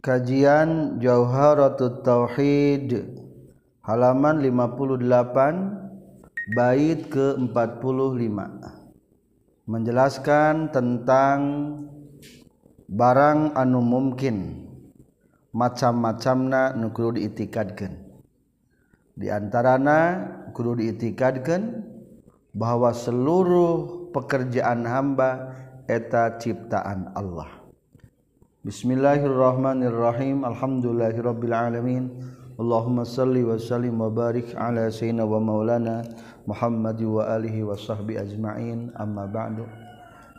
Kajian Jauharatut Tauhid halaman 58 bait ke-45 menjelaskan tentang barang anu mungkin macam-macamna nu kudu diitikadkeun. Di antarana kudu diitikadkeun bahwa seluruh pekerjaan hamba eta ciptaan Allah. Bismillahirrahmanirrahim. Alhamdulillahirabbil alamin. Allahumma salli wa sallim wa barik ala sayyidina wa maulana Muhammad wa alihi wa sahbi ajma'in. Amma ba'du.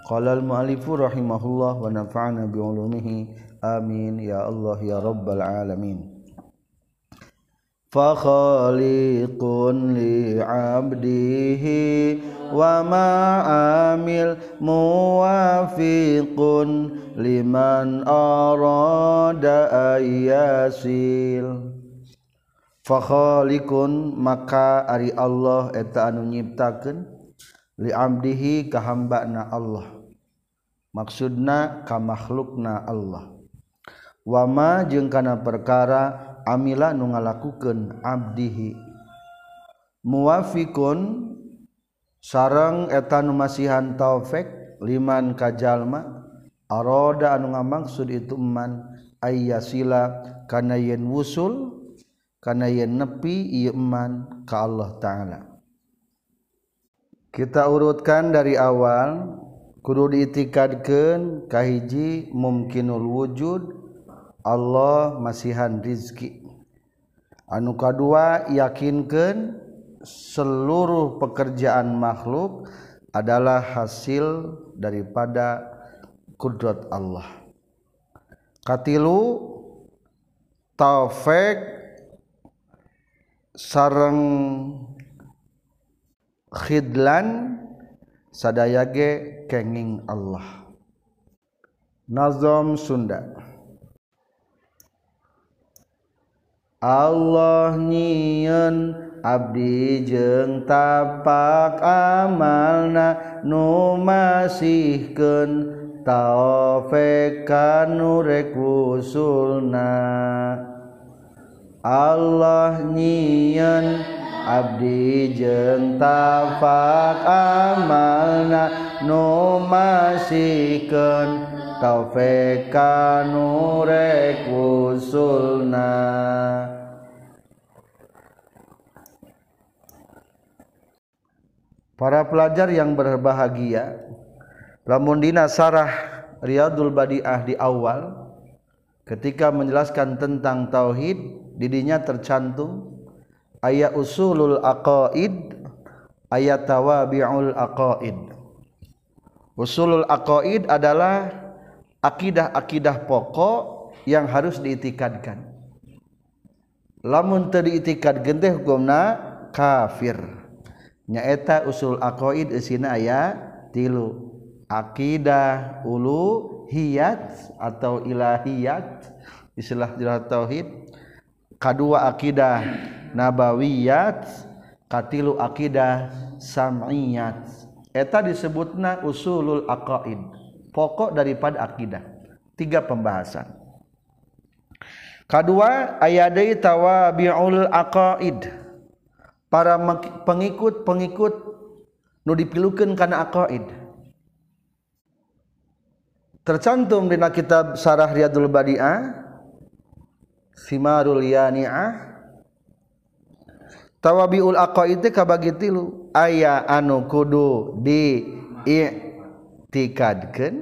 Qala al muallifu rahimahullah wa nafa'ana bi ulumihi. Amin. Ya Allah ya rabbal alamin. fakhaliqun li'abdihi wa ma'amil muwafiqun liman arada ayasil fakhaliqun maka ari Allah eta anu nyiptakeun li'abdihi ka hambana Allah. Maksudna ka makhlukna Allah. Wama jeung kana perkara amila nu ngalakukeun abdihi. Muwafiqun sareng eta nu masihan taufik liman kajalma aroda anu ngamaksud itu man ayyasila kana yen wusul kana yen nepi ieu man ka Allah taala. Kita urutkan dari awal kudu diitikadkeun kahiji mumkinul wujud Allah masihan rizki. Anuka dua yakinkan seluruh pekerjaan makhluk adalah hasil daripada kudrat Allah. Katilu taufik sarang khidlan sadayage kenging Allah. Nazom Sunda Allah nyiun Abdi jeung tapak amalna nu masihkeun taofe kanu rek wusulna. Allah nyiun Abdi jeung tapak amalna nu masihkeun taofe kanu rek wusulna. Para pelajar yang berbahagia lamun dina sarah Riyadul Badiah di awal ketika menjelaskan tentang tauhid didinya tercantum. Ayat usulul aqaid ayat tawabi'ul aqaid. Usulul aqaid adalah akidah-akidah pokok yang harus diitikadkan. Lamun teu diitikad genteh hukumna kafir nyaeta usul aqaid isina aya tilu. Akidah ulu hiyat atau ilahiyat istilah jelas tauhid. Kedua akidah nabawiyat katilu akidah sam'iyat. Eta disebutna usulul aqaid pokok daripada akidah tiga pembahasan. Kedua ayadai tawabi'ul aqaid para pengikut-pengikut nu dipilukeun kana aqaid. Tercantum dina kitab Sarah Riyadul Badi'ah Simarul Yani'ah Tawabiul aqaid kabagi tilu. Aya anu kudu di i'tikadkeun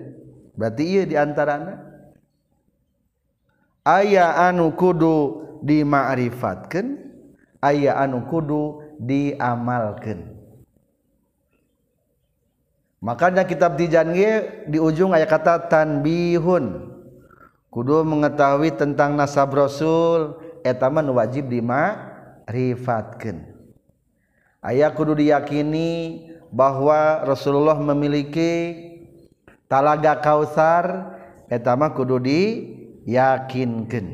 berarti ieu di antaranana aya anu kudu dimakrifatkeun aya anu kudu diamalkan makanya kitab Tijan di ujung ayat kata tanbihun. Kudu mengetahui tentang nasab rasul etaman wajib dima rifatkan ayat kudu diyakini bahwa Rasulullah memiliki talaga kausar etama kudu diyakinkan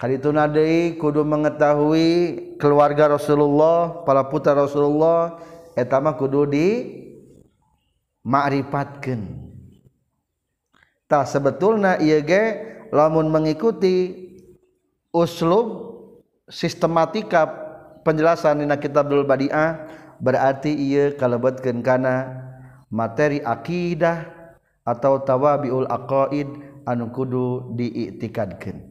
Kali itu nadei kudu mengetahui keluarga Rasulullah, para putra Rasulullah, etama kudu di ma'rifatkan. Tah sebetulnya ieu ge lamun mengikuti uslub sistematika penjelasan dina kitabul badiah berarti ieu kalebetkeun kana materi akidah atau tawabiul aqaid anu kudu diiktikadkeun.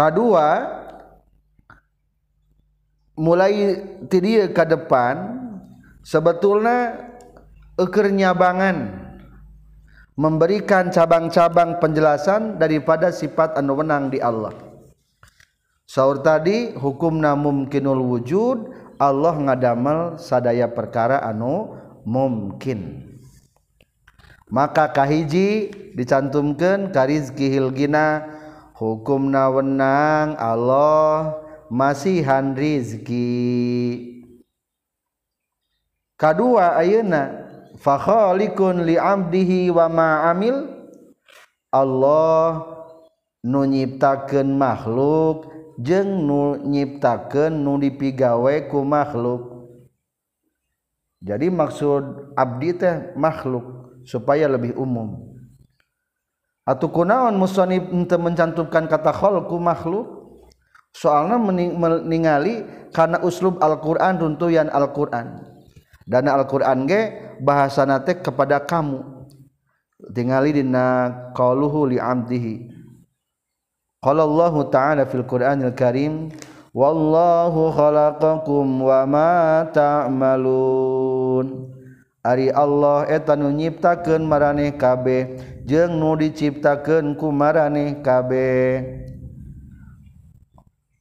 kedua mulai ti ke depan sebetulnya ekernya-bangan memberikan cabang-cabang penjelasan daripada sifat anu menang di Allah. Saur tadi hukumna mumkinul wujud Allah ngadamel sadaya perkara anu mungkin maka kahiji dicantumkan karizki hilgina hukum nawenang Allah masihan rizki. Kedua ayeuna fakhalikun li abdihi wa ma'amil Allah nu nyiptakeun makhluk jeung nu nyiptakeun nu dipigawe ku makhluk. Jadi maksud abdi teh makhluk supaya lebih umum. Atau kunaon musonib ente mencantumkan kata khalqu makhluk? Soalnya meningali karena uslub Al-Quran runtuyan Al-Quran. Dana Al-Quran ge bahasa nate kepada kamu. Tinggali dina qauluhu li amdihi. Qala Allah taala fil Qur'anil Karim wallahu khalaqakum wa ma ta'malun Ari Allah etanu nyiptakeun maraneh kabeh jeung nu diciptakeun ku maraneh kabeh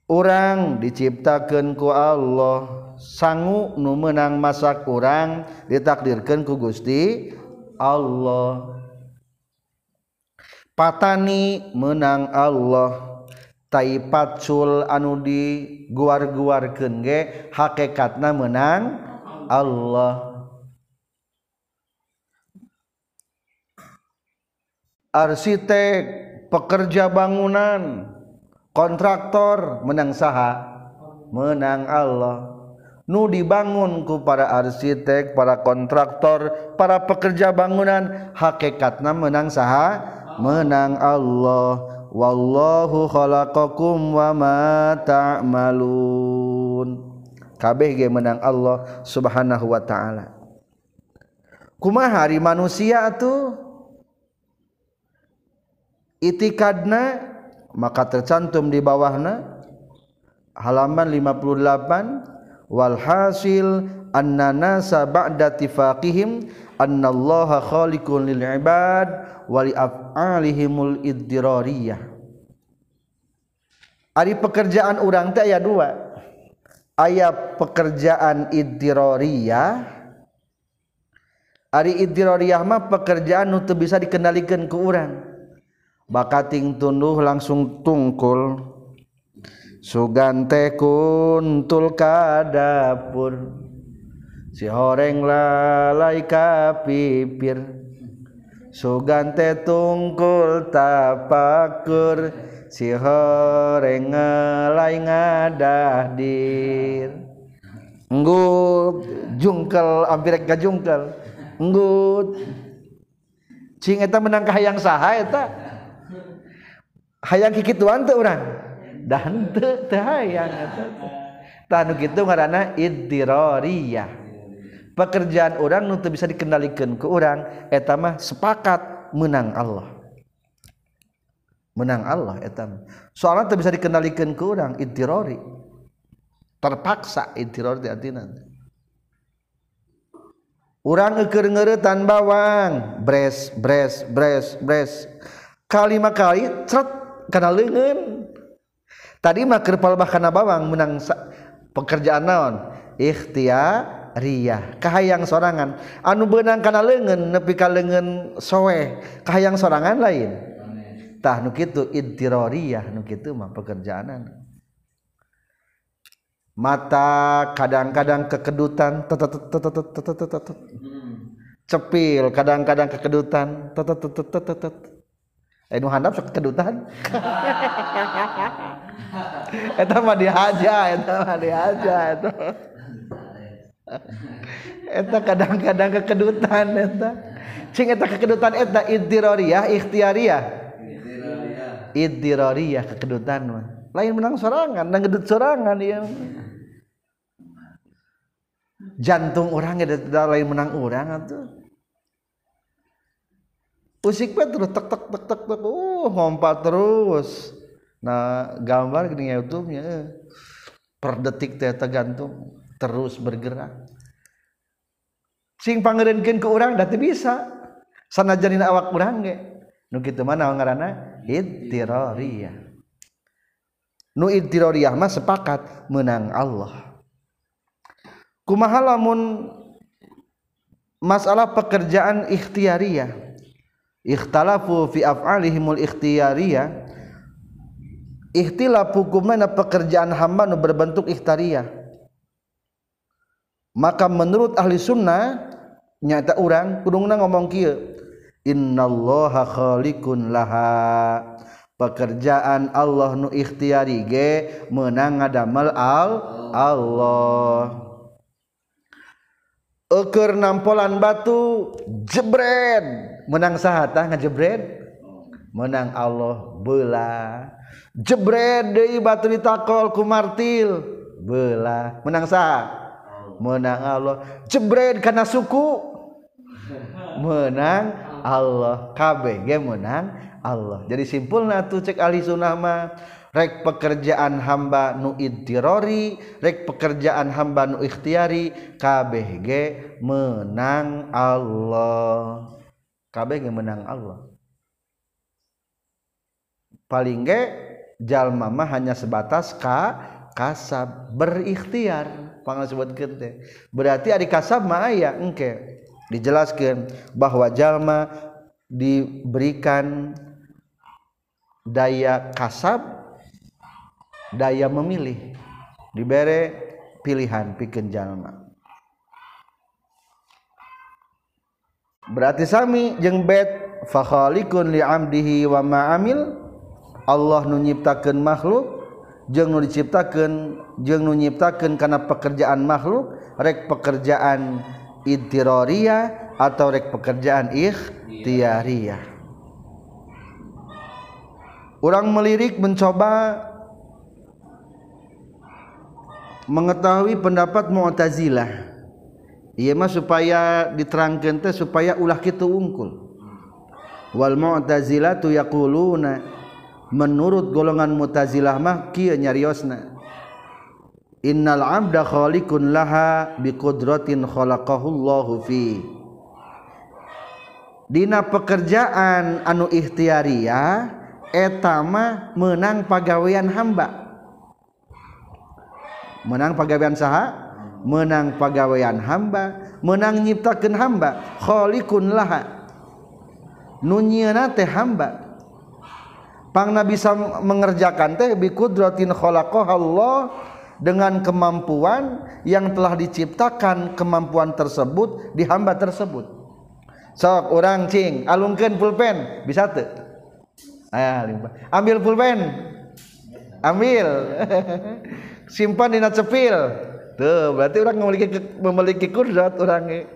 Urang diciptakeun ku Allah sanggu nu menang masak kurang ditakdirkan ku Gusti Allah. Patani menang Allah taipatsul anu di guar-guarkeun ge hakikatna menang Allah. arsitek pekerja bangunan kontraktor menang saha? Menang Allah. Nu dibangunku para arsitek para kontraktor para pekerja bangunan hakikatna menang saha? Menang Allah. Wallahu khalaqakum wa ma ta'malun. Kabeh ge menang Allah subhanahu wa ta'ala. Kumaha hari manusia tuh itikadna maka tercantum di bawahna halaman 58 walhasil anna nasa ba'da tifaqihim annallaha khaliqun lil ibad wa li af'alihimul iddirariyah. Ari pekerjaan urang teh aya dua. Aya pekerjaan iddirariyah. Ari iddirariyah mah pekerjaan nu bisa dikendalikan ku urang bakating tunduh langsung tungkul. Sugante kuntul kadapur. Si horeng lalai kapipir. Sugante tungkul tapakur. Si horeng ngelai ngadahdir nggut jungkel hampir ka jungkel. Nggut. Cing eta menang ka hayang saha eta hayang kikituan teu urang. Dan hayang tanu gitu ngaranna iddirariyah pekerjaan orang nu bisa dikendalikan ke orang eta mah sepakat menang Allah. Menang Allah eta soalnya teu bisa dikendalikan ke orang iddirari terpaksa iddirari artinya. Orang ngeker ngeretan bawang. Bres bres bres bres. Kali kali cret karena lengan tadi mah kerpal bahkan bawang menang pekerjaan naon? Ikhtiar riyah kahayang sorangan. Anu benang kana lengan nepi ka lengan sowe kahayang sorangan lain. Tah nu kitu idtirariyah nu kitu mah pekerjaan mata kadang-kadang kekedutan cepil kadang-kadang kekedutan Eh, Enu handap sok kedutan. eta mah dihaja, eta mah dihaja eta. eta kadang-kadang kekedutan eta. Cing eta kekedutan eta iddiroriyah, ikhtiariyah. Iddiroriyah kekedutan mah. Lain menang sorangan, nang gedut sorangan ieu. Jantung orang eta lain menang orang atuh. Usik pe terus tek tek tek tek tek. Uh ngompat terus. Nah gambar gini YouTube-nya eh. per detik teh tergantung terus bergerak. Sing pangerenkeun ke orang dati bisa. Sanajan awak urang ge. Nu kitu mah naon ngaranna? Ittirariyah. Nu ittirariyah mah sepakat menang Allah. Kumaha lamun masalah pekerjaan ikhtiariyah ikhtalafu fi af'alihimul ikhtiyariyah ikhtilaf hukumna pekerjaan hamba nu berbentuk ikhtiariyah. Maka menurut ahli sunnah nyata orang kudungna ngomong kia innallaha khaliqun laha. Pekerjaan Allah nu ikhtiari ge menang ngadamel al Allah. Eker nampolan batu jebred menang sahata ngajebred menang Allah bela jebred deui batu ditakol ku martil bela menang sah menang Allah. Jebred karena suku? Menang Allah. Kabeh ge menang Allah. Jadi simpulna tuh cek ahli sunnah mah rek pekerjaan hamba nu idtirori rek pekerjaan hamba nu ikhtiari kabeh ge menang Allah. KBG menang Allah. Paling ge jalma mah hanya sebatas ka kasab berikhtiar. Sebut berarti adik kasab aya engke. Dijelaskan bahwa jalma diberikan daya kasab daya memilih. Dibere pilihan piken jalma berarti sami jeng bet fakhalikun li'amdihi wa ma'amil Allah nunyiptakan makhluk nu diciptakan jeng nu nyiptakan karena pekerjaan makhluk rek pekerjaan intiroria atau rek pekerjaan ikhtiaria orang melirik mencoba mengetahui pendapat Mu'tazilah iya mah supaya diterangkan teh supaya ulah kita ungkul wal Mu'tazilah tu yaquluna menurut golongan mutazilah mah kieu nyariosna. Innal abda khaliqun laha biqudratin khalaqahu Allahu fi. Dina pekerjaan anu ikhtiariyah eta mah menang pagawean hamba. Menang pagawean saha menang pagaweian hamba menang nyiptakan hamba Khlikun laha. Nunyiana teh hamba. Pangna bisa mengerjakan teh biqudratin khalaqaha Allah dengan kemampuan yang telah diciptakan kemampuan tersebut di hamba tersebut. Sok orang cing alungkan pulpen bisa tuh ah, ambil pulpen. Ambil. Simpan di cepil. Tuh berarti orang memiliki memiliki kudrat orang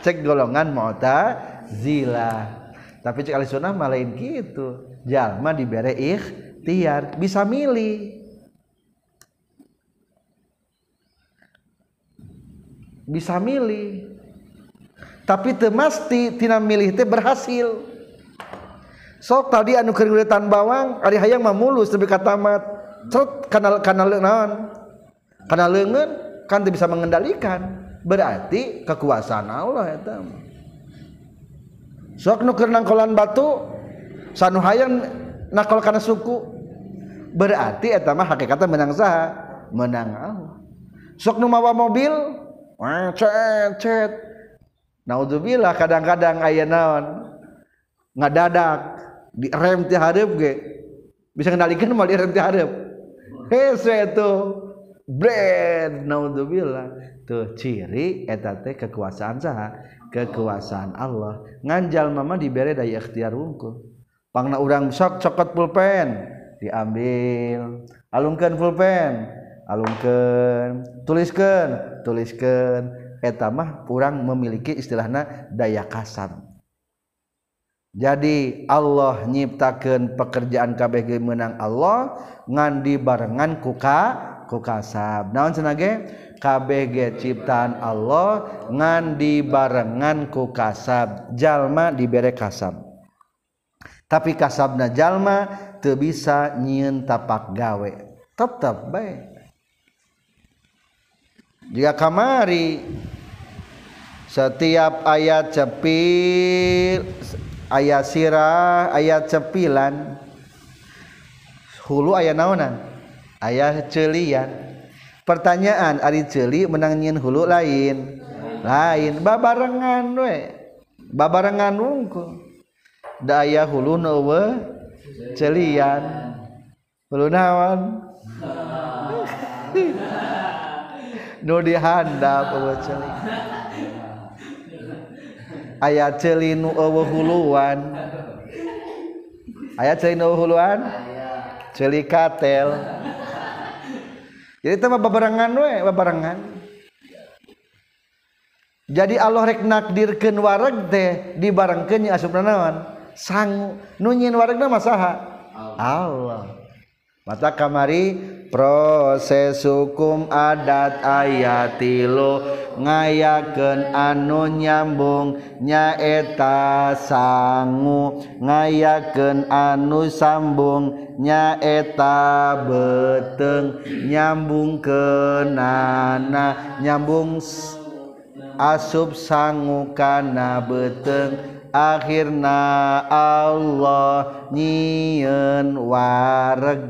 cek golongan zila. Tapi cek alisunah malain gitu. Jalma dibere ikhtiar bisa milih. Bisa milih. Tapi temasti tina milih teh berhasil. Sok tadi anu keringetan bawang ari hayang mah mulus tapi kata mat cerut kana kana naon kana leungeun kan bisa mengendalikan. Berarti kekuasaan Allah eta sok nu keur nangkolan batu sanu hayang nakal karena suku. Berarti eta mah hakikatnya menang saha? Menang Allah. Sok nu mawa mobil cet cet. Naudzubillah kadang-kadang aya naon? Ngadadak di rem ti bisa ngendalikeun mah di rem ti hareup. Hese itu brand naudzubillah tuh ciri eta teh kekuasaan saha? Kekuasaan Allah. Nganjal mama dibere daya ikhtiar wungkul. Pangna urang sok cokot pulpen diambil. Alungkeun pulpen alungkeun. Tuliskeun tuliskeun. Eta mah urang memiliki istilahna daya kasar. Jadi Allah nyiptakan pekerjaan KBG menang Allah ngandi barengan kuka kukasab naon senage? KBG ciptaan Allah ngandi barengan kukasab jalma dibere kasab. Tapi kasabna jalma teu bisa nyieun tapak gawe. Tetap baik jika kamari setiap ayat cepil ayat sirah ayat cepilan hulu ayat naonan ayah celian. Pertanyaan Ari celi menangin hulu lain. Lain babarengan we. Babarengan wungkul da aya hulu newe celian. Hulu naon? Nu dihandap eueuh celi. Aya celi nu eueuh huluan. Aya celi nu huluan? Celi katel. jadi itu babarangan we babarangan jadi Allah rek nakdirkeun wareg teh dibarengkeun jeung asupna naon sang nu nyin wareg mah saha? Allah. Mata kamari proses hukum adat ayat tilu ngayakeun anu nyambung nyaeta sangu ngayakeun anu sambung nyaeta beteng nyambung kenana nyambung asub sangu kana beteng akhirna Allah nyieun wareg.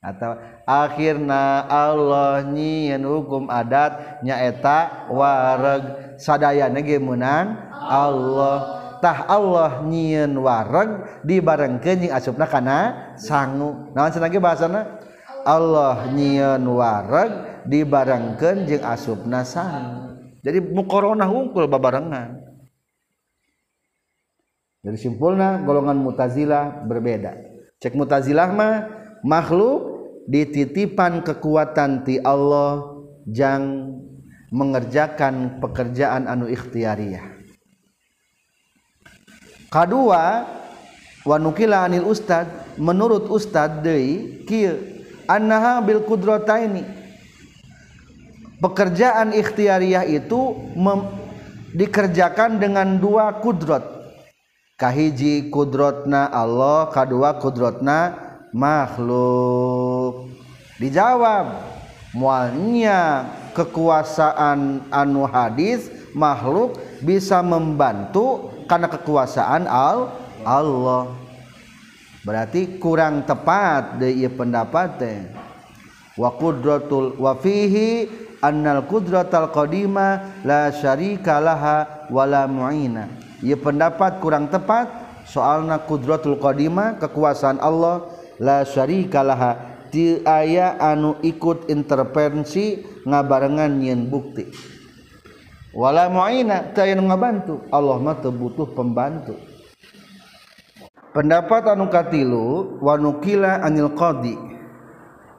Atau akhirnya Allah nyiin hukum adat nyaeta wareg. Sadaya nege menang Allah. Tah Allah nyiin wareg dibarengkeun jeung asupna kana sangu. Naon cenah bahasana? Allah nyiin wareg dibarengkeun jeung asupna sangu. Jadi mukorona hungkul babarengan. Jadi simpulna golongan mutazilah berbeda. Cek mutazilah mah makhluk dititipan kekuatan ti Allah jang mengerjakan pekerjaan anu ikhtiariyah kedua wanukila anil ustad menurut ustad deui kieu annaha bil qudrataini. Pekerjaan ikhtiariyah itu dikerjakan dengan dua kudrot kahiji kudrotna Allah kedua kudrotna makhluk dijawab mualnya kekuasaan anu hadis makhluk bisa membantu karena kekuasaan al Allah. Berarti kurang tepat dari pendapat wa qudratul wa fihi annal qudratal qadima la syarika laha wala mu'ina. Ieu pendapat kurang tepat soalna qudratul qadima kekuasaan Allah la syarikalaha ti aya anu ikut intervensi ngabarengan nyen bukti. Wala mu'ina teu ngabantu. Allah mah teu butuh pembantu. Pendapat anu katilu wa nukila anil qadi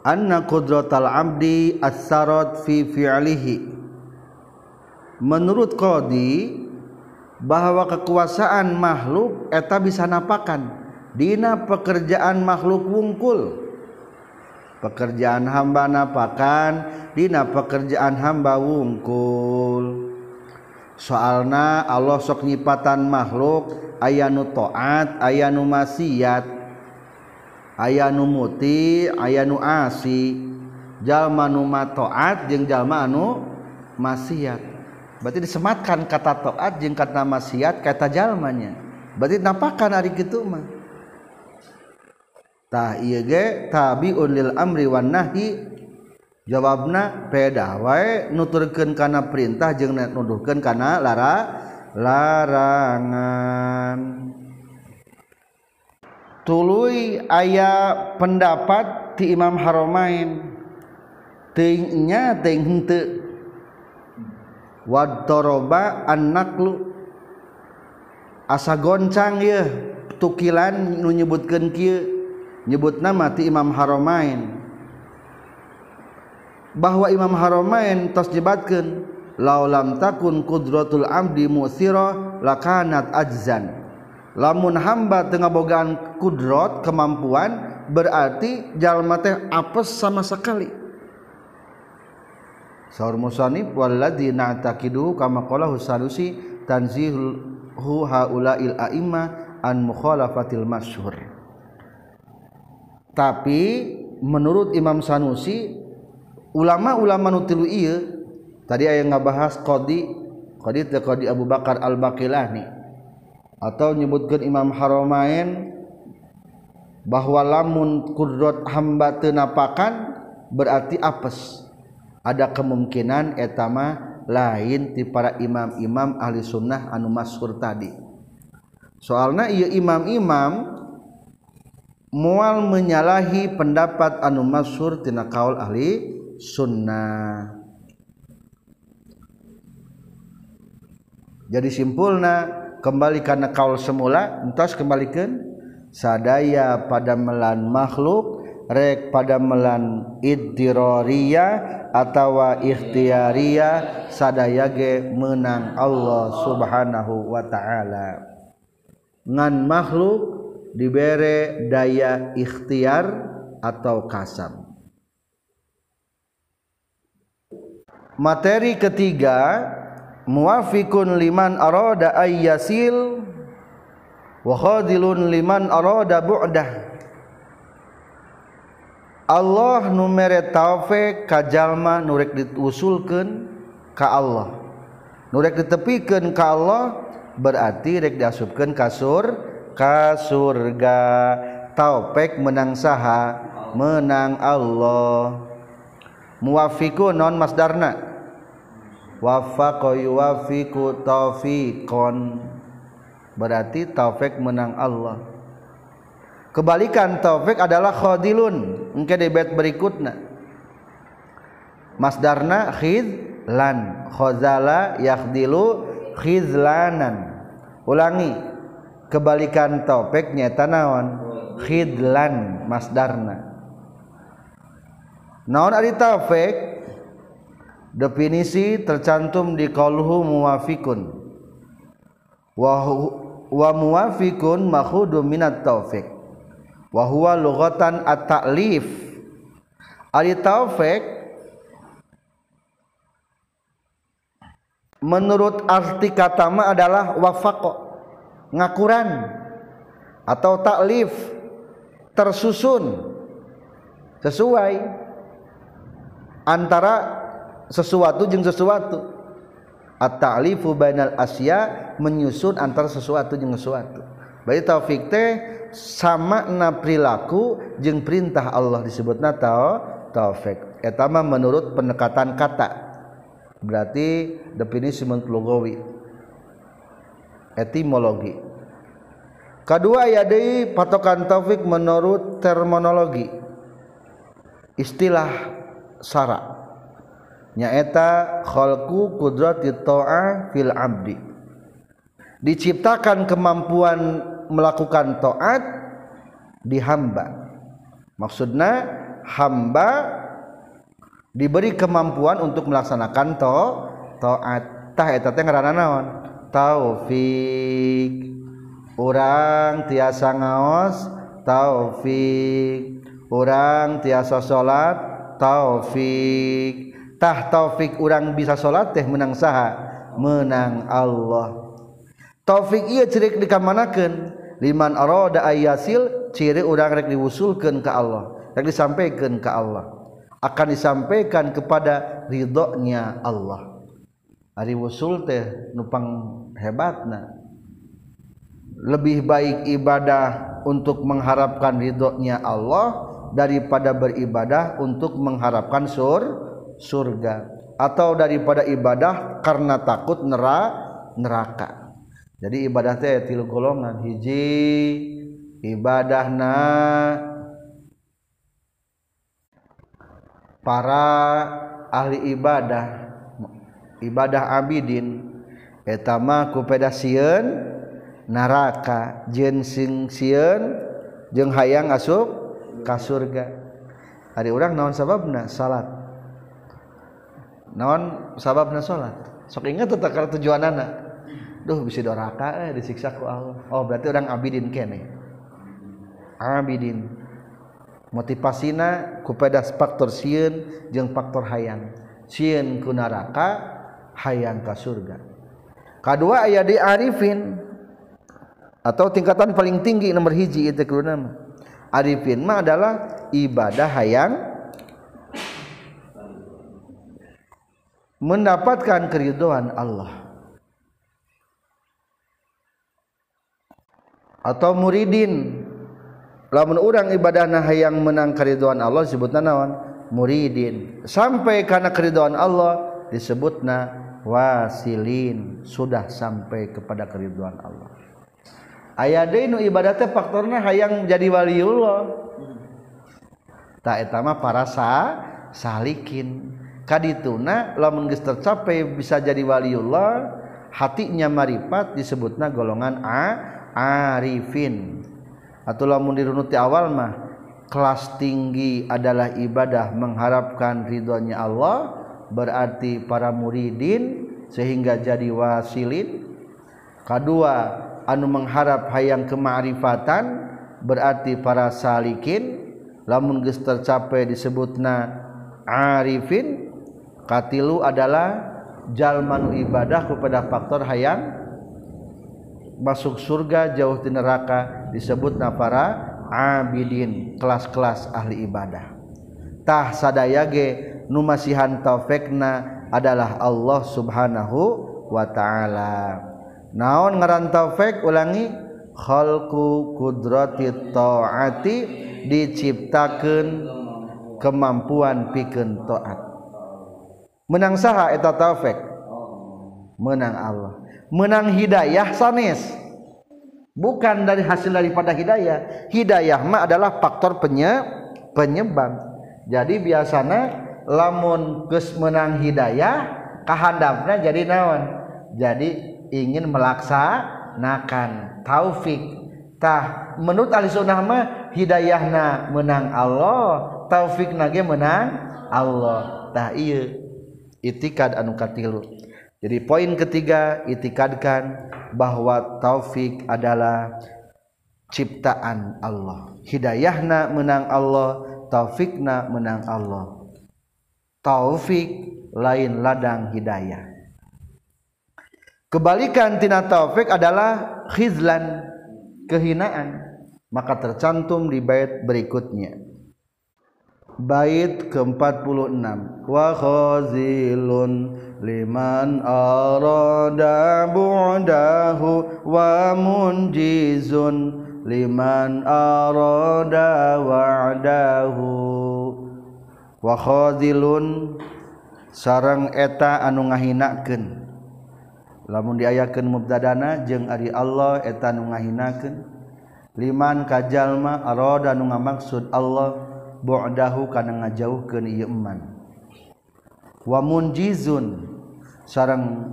anna qudratal abdi as-sarat fi fi'lihi. Menurut qadi bahwa kekuasaan makhluk eta bisa napakan. Dina pekerjaan makhluk wungkul pekerjaan hamba napakan Dina pekerjaan hamba wungkul. Soalna Allah sok nyipatan makhluk ayanu toat ayanu maksiat ayanu muti ayanu asi. Jalma nu toat jeung jalma anu maksiat. Berarti disematkan kata toat jeung kata maksiat kata jalmanya. Berarti napakan hari kitu mah tah ieu ge tabiun lil amri wan nahi. Jawabna peda wae nuturkeun kana perintah jeung nuduhkeun kana lara larangan. Tuluy aya pendapat ti Imam Haramain. Teuingnya teuing henteu. Wadoroba annaklu asa goncang ieu tukilan nu nyebutkeun kieu. Nyebut nama ti Imam Haromain bahwa Imam Haramain tos jebatkeun laulam takun kudratul amdi musira lakanat ajzan. Lamun hamba tengah bogaan kudrot kemampuan berarti jalma teh apes sama sekali. Saur musannif walladzi na'taqidu kama qala husalusi tanzihu haula'il a'imma an mukhalafatil masyhur tapi menurut Imam Sanusi ulama-ulama nutilu iya tadi ayah ngabahas Qadi Qadi teh Qadi Abu Bakar Al-Baqilani atau nyebutkan Imam Haromain bahwa lamun kudrat hamba tenapakan berarti apes. Ada kemungkinan etama lain di para imam-imam ahli sunnah anu masyhur tadi. Soalnya iya imam-imam mual menyalahi pendapat anu masyhur tina kaul ahli sunnah. Jadi simpulna kembali karena kaul semula entos kembalikan. Sadaya pada melan makhluk rek pada melan iddiroriyah atawa ikhtiaria sadaya ge menang Allah Subhanahu wa taala. Ngan makhluk dibere daya ikhtiar atau kasab materi ketiga muwafiqun liman arada ayyasil wa khadilun liman arada bu'dah. Allah numere taufik ka jalma nurek diusulkeun ka Allah. Nurek ditepikeun ka Allah berarti rek diasupkeun kasur kasurga taupek menang saha menang Allah. Muafiku non masdarna. Wafaqa yuwafiqu taufiqon berarti taufik menang Allah. Kebalikan taufik adalah khadilun. Engke di bait berikutna masdarna khidlan. Khazala yakhdilu khizlanan. Ulangi kebalikan taufik nyata naon khidlan masdarna. Naon ari taufik? Definisi tercantum di qauluhu muwafiqun wa wa muwafiqun makhudun minat taufik. Wahwa lughatan at-ta'lif. Ari taufik menurut arti kata ma adalah wafaqo ngakuran atau taklif tersusun sesuai antara sesuatu jeung sesuatu. At-ta'lifu bainal asya menyusun antara sesuatu jeung sesuatu. Berarti taufik teh sama na perilaku jeung perintah Allah disebut Natal taufik etama menurut pendekatan kata. Berarti definisi mentlogowi etimologi. Kedua ya deui patokan taufik menurut terminologi. Istilah sara. Nyaeta khalqu qudrati ta'a fil abdi. Diciptakan kemampuan melakukan taat di hamba. Maksudnya hamba diberi kemampuan untuk melaksanakan to taat tah eta teh ngaranna taufik. Orang tiasa ngaos taufik. Orang tiasa salat taufik. Tah taufik orang bisa salat teh menang saha? Menang Allah. Taufik iya cerik dikamanakeun? Liman arada ayasil ciri urang rek diwusulkeun ka Allah rek disampaikan ke Allah. Akan disampaikan kepada ridhonya Allah Ari wusul teh nupang hebatna. Lebih baik ibadah untuk mengharapkan ridhonya Allah daripada beribadah untuk mengharapkan sur surga. Atau daripada ibadah karena takut neraka neraka. Jadi ibadah teh tilu golongan. Hiji ibadahna para ahli ibadah. ibadah Abidin. Etama kupeda siun naraka jensing siun jeung hayang asup ka surga. Hari urang naon sababna? Salat. Naon sababna salat? Sok ingat tetap karena tujuan anak duh bisa doraka eh, disiksa ku Allah. Oh berarti orang abidin kene abidin. Motivasina kupeda faktor siun jeung faktor hayang. Siun ku naraka hayang ka surga. Kedua aya di arifin atau tingkatan paling tinggi nomor hiji itu nama arifin mah adalah ibadah hayang. Mendapatkan keriduan Allah. Atau muridin. Lamun orang ibadah nah yang menang keriduan Allah disebutna naon? Muridin. Sampai karena keriduan Allah disebutna wasilin sudah sampai kepada keriduan Allah. Aya nu ibadatnya faktornya hayang jadi waliullah tak etama para sa salikin. Kadituna lamun geus tercapai bisa jadi waliullah hatinya marifat disebutna golongan a arifin. Atau lamun dirunuti awal mah kelas tinggi adalah ibadah mengharapkan ridhonya Allah berarti para muridin sehingga jadi wasilin. Kedua anu mengharap hayang kemarifatan berarti para salikin. Lamun geus tercapai disebutna arifin katilu adalah jalmanu ibadah kepada faktor hayang masuk surga jauh di neraka disebutna para abidin kelas-kelas ahli ibadah. Tah sadaya ge masihan taufekna adalah Allah subhanahu wa ta'ala. Naon ngaran taufik ulangi? Khalqu kudrati ta'ati diciptakan kemampuan pikeun taat. Menang saha eta taufik? Menang Allah. Menang hidayah sanes. Bukan dari hasil daripada hidayah. Hidayah mah adalah faktor penye penyebab. Jadi biasanya lamun geus menang hidayah kahandapna jadi naon? Jadi ingin melaksanakan taufik. Tah menurut ahli sunnah mah hidayahna menang Allah taufik nage menang Allah. Tah iya itikad anu katilu. Jadi poin ketiga itikadkan bahwa taufik adalah ciptaan Allah. Hidayahna menang Allah taufikna menang Allah taufik lain ladang hidayah. Kebalikan tina taufik adalah khizlan kehinaan. Maka tercantum di bait berikutnya. Bait ke-46. Wa khazilun liman arada bu'dahu wa munjizun liman arada wa'dahu wakhoilun sarang eta anu ngahinakeun. Lamun diayakeun mubtadana jeung Ari Allah eta anu ngahinakeun. Liman kajalma aroda nu ngamaksud Allah bu'dahu kana ngajauhkeun ieu iman wa munjizun sarang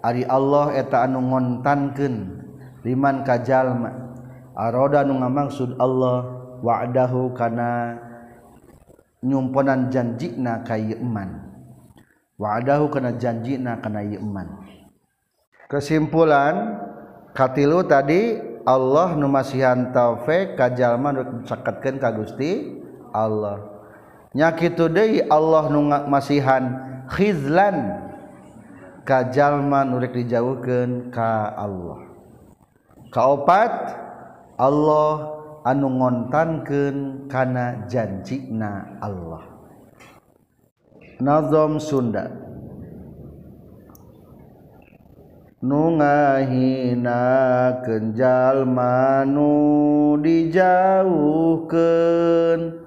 Ari Allah eta anu ngontankeun. Liman kajalma aroda nu ngamaksud Allah wa'dahu kana nyumponan janji na kayman wadahu kena janji na kena yman kesimpulan katilu tadi Allah numasihan taufik kajalma nu ceketkeun ka Gusti Allah. Nya kitu deui Allah nu masihan khizlan kajalma nu rek dijauhkeun ka Allah. Kaopat Allah anu ngontankeun kana janjina Allah. Nazom Sunda. Nu ngahina kenjal manu dijauhkeun.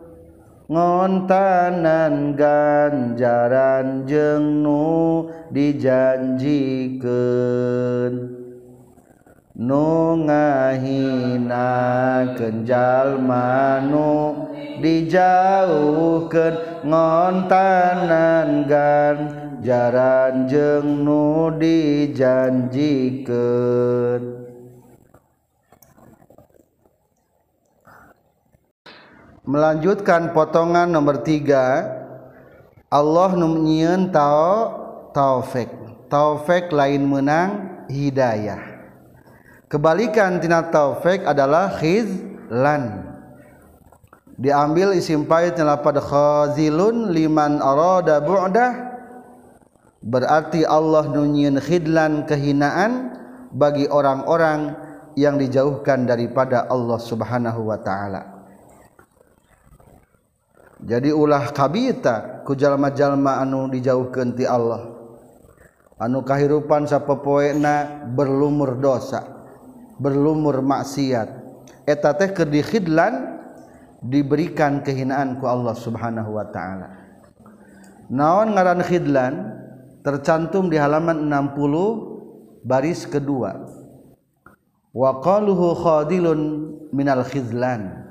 Ngontanan ganjaran jeng nu dijanjikeun nu ngahina kenjal manu dijauhkan ngontanan ganjaran jengnu dijanjikan melanjutkan potongan nomor tiga. Allah numnyiun tao taufik. Taufik lain menang hidayah kebalikan tina taufik adalah khizlan. Diambil isim pait pada khazilun liman arada bu'dah. Berarti Allah nunyiun khidlan kehinaan bagi orang-orang yang dijauhkan daripada Allah Subhanahu wa taala. Jadi ulah kabita ku jalma-jalma anu dijauhkeun ti Allah. Anu kahirupan sapopoena berlumur dosa berlumur maksiat. Eta teh keur dikhidlan diberikan kehinaan ku Allah Subhanahu wa taala. Naon ngaran khidlan? Tercantum di halaman 60 baris kedua. Wa qaluhu khadilun minal khidlan.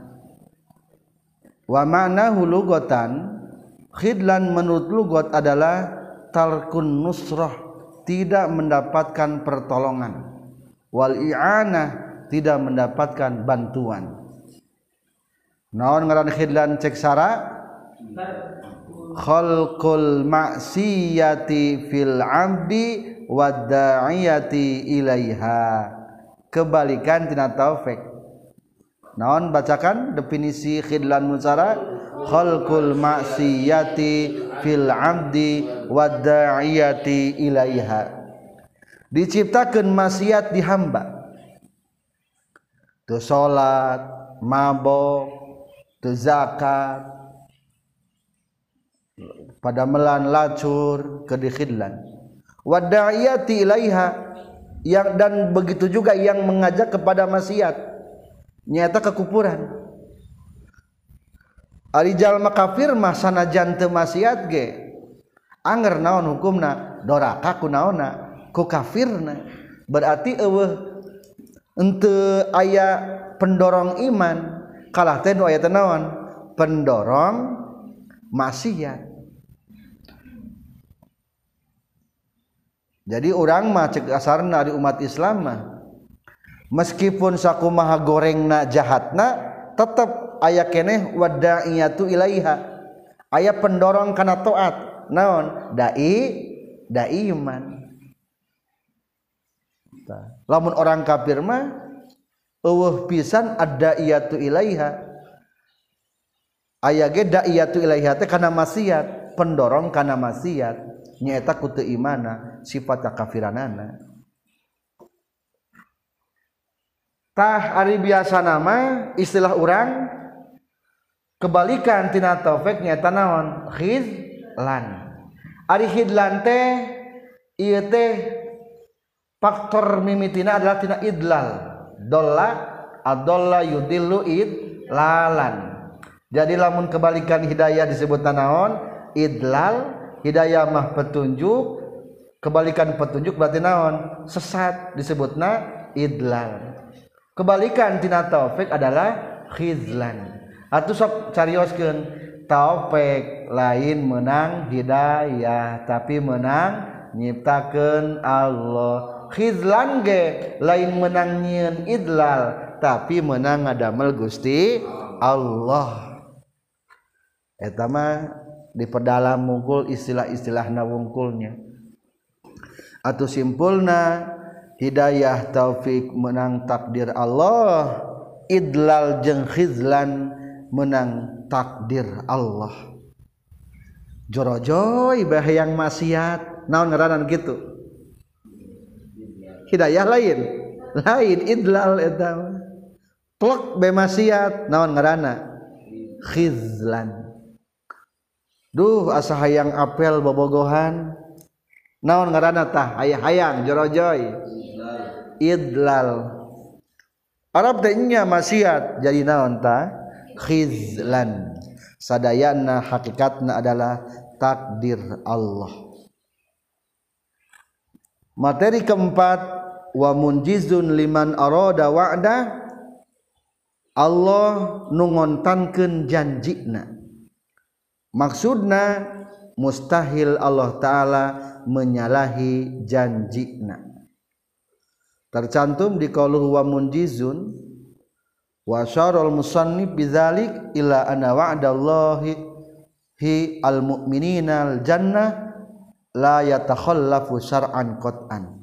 Wa ma'nahu lugatan khidlan menurut lugot adalah talkun nusrah tidak mendapatkan pertolongan wal i'anah tidak mendapatkan bantuan. Naon ngaran khidlan cek sara khalqul maksiyati fil abdi wadda'iyati ilaiha. Kebalikan tina taufik. Naon bacakan definisi khidlan musara khalqul maksiyati fil abdi wadda'iyati ilaiha diciptakan maksiat di hamba. Tu salat mabok tu zakat. Pada melan lacur ke dikhidlan wadda'iyati ilaiha yang dan begitu juga yang mengajak kepada maksiat. Nyata kekupuran. Arijal kafir mah sanajan teu maksiat ge. Anger naon hukumna? Doraka ku naonna ku kafirna. Berarti eueuh ente aya pendorong iman. Kalah teh nu aya teh naon? Pendorong maksiat. Jadi orang mah cek asarna di umat Islam mah meskipun saku maha goreng na jahatna tetap aya keneh wada'iyatu ilaiha. Aya pendorong kana taat naon? Dai dai iman lamun orang kafir mah eueuh pisan ada iyatu ilaiha. Aya ge daiyatu ilaiha teh kana maksiat pendorong kana maksiat. Nyaeta ku teu imana sifat kafiranana Ari biasa nama istilah orang kebalikan Tina taufiknya tanawan Arihidlan faktor mimitina adalah Ti idlal. Dola Abdullah Yudiluid lalan. Jadi lamun kebalikan Hidayah disebut tanaon idlal Hidayah mah petunjuk kebalikan petunjuk berarti naon? Sesat disebut na idlal. Kebalikan tina taufik adalah khizlan. Atau sok carioskeun taufik lain menang hidayah tapi menang nyiptakeun Allah khizlan ge lain menang nyieun idlal tapi menang ngadamel Gusti Allah. Eta mah diperdalam mungkul istilah-istilah wungkulnya atau simpulna Hidayah taufik menang takdir Allah idlal jeung khizlan menang takdir Allah. Jorojoy bahayang maksiat naon ngaranan gitu hidayah lain. Lain idlal eta plek be maksiat naon ngarana? Khizlan. Duh asa hayang apel bobogohan. Naon ngaranna tah? Hayang hayang jorojoy. Idlal. Arab tehnya maksiat jadi naon ta khizlan. Sadayana hakikatna adalah takdir Allah. Materi keempat wa munjizun liman arada wa'da. Allah nungontankeun janjina. Maksudna mustahil Allah taala menyalahi janjina. Tercantum di qauluhu wa munjizun wa syarul musannif bidzalik ila anna wa'dallahi hi al mu'mininal jannah la yatakhallafu syar'an qat'an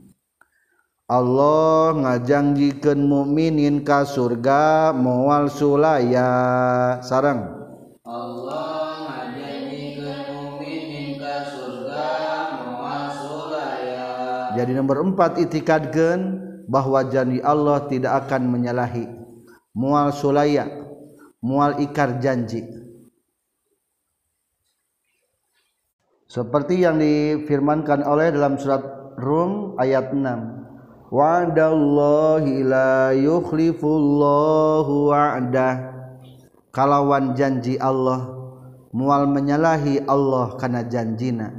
Allah ngajanggikeun mukminin ka surga moal sulaya. Sareng. Allah mukminin ka surga moal sulaya. Jadi nomor empat itikadkeun bahwa janji Allah tidak akan menyalahi. Mual sulaya. Mual ikar janji. Seperti yang difirmankan oleh dalam surat Rum ayat 6 wa'dallahi la yukhlifullahu wa'dah. Kalawan janji Allah mual menyalahi Allah karena janjina.